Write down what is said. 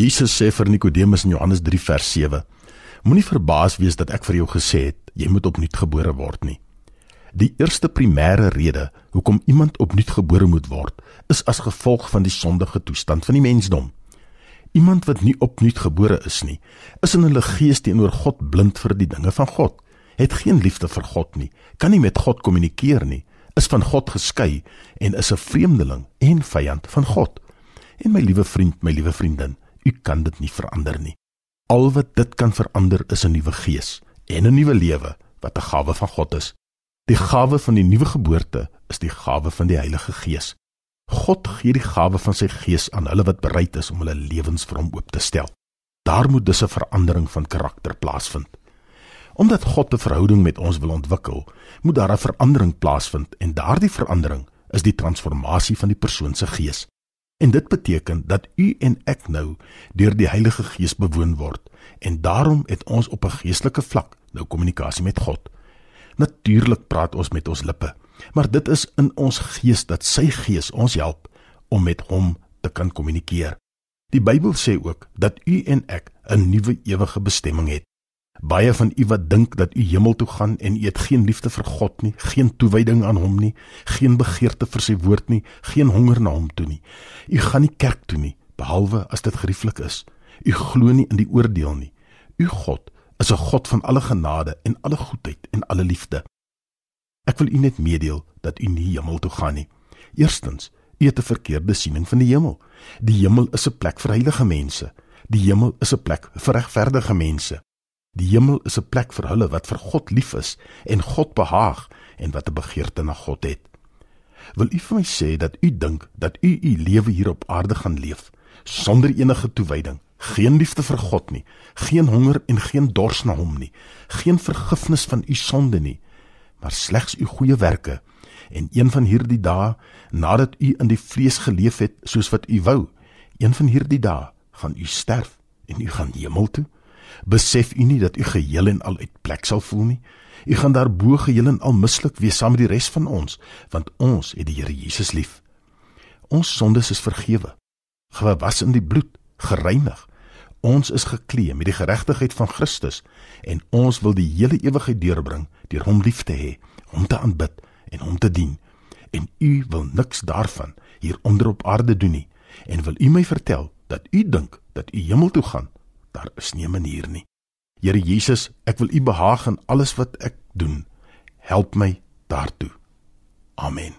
Jesus sê vir Nikodemus in Johannes 3 vers 7: Moenie verbaas wees dat ek vir jou gesê het jy moet opnuut gebore word nie. Die eerste primêre rede hoekom iemand opnuut gebore moet word, is as gevolg van die sondige toestand van die mensdom. Iemand wat nie opnuut gebore is nie, is in hulle gees teenoor God blind vir die dinge van God, het geen liefde vir God nie, kan nie met God kommunikeer nie, is van God geskei en is 'n vreemdeling en vyand van God. En my liewe vriend, my liewe vriendin, U kan dit nie verander nie. Al wat dit kan verander is 'n nuwe gees en 'n nuwe lewe wat 'n gawe van God is. Die gawe van die nuwe geboorte is die gawe van die Heilige Gees. God gee die gawe van sy Gees aan hulle wat bereid is om hulle lewens vir hom oop te stel. Daar moet dus 'n verandering van karakter plaasvind. Omdat God 'n verhouding met ons wil ontwikkel, moet daar 'n verandering plaasvind en daardie verandering is die transformasie van die persoon se gees. En dit beteken dat u en ek nou deur die Heilige Gees bewoon word en daarom het ons op 'n geestelike vlak nou kommunikasie met God. Natuurlik praat ons met ons lippe, maar dit is in ons gees dat sy gees ons help om met hom te kan kommunikeer. Die Bybel sê ook dat u en ek 'n nuwe ewige bestemming het. Baie van u wat dink dat u hemel toe gaan en u het geen liefde vir God nie, geen toewyding aan hom nie, geen begeerte vir sy woord nie, geen honger na hom toe nie. U gaan nie kerk toe nie, behalwe as dit gerieflik is. U glo nie in die oordeel nie. U God is 'n God van alle genade en alle goedheid en alle liefde. Ek wil u net meedeel dat u nie hemel toe gaan nie. Eerstens, u het 'n verkeerde siening van die hemel. Die hemel is 'n plek vir heilige mense. Die hemel is 'n plek vir regverdige mense. Die hemel is 'n plek vir hulle wat vir God lief is en God behaag en wat 'n begeerte na God het. Wil u vir my sê dat u dink dat u u lewe hier op aarde gaan leef sonder enige toewyding, geen liefde vir God nie, geen honger en geen dors na hom nie, geen vergifnis van u sonde nie, maar slegs u goeie werke en een van hierdie dae nadat u in die vlees geleef het soos wat u wou, een van hierdie dae gaan u sterf en u gaan hemel toe? Besef u nie dat u geheel en al uit plek sal voel nie? U gaan daarbo geheel en al mislik wees saam met die res van ons, want ons het die Here Jesus lief. Ons sondes is vergewe, gewas in die bloed, gereinig. Ons is geklee met die geregtigheid van Christus en ons wil die hele ewigheid deurbring deur hom lief te hê, hom te aanbid en hom te dien. En u wil niks daarvan hier onder op aarde doen nie en wil u my vertel dat u dink dat u hemel toe gaan daar is nie 'n manier nie. Here Jesus, ek wil U behaag in alles wat ek doen. Help my daartoe. Amen.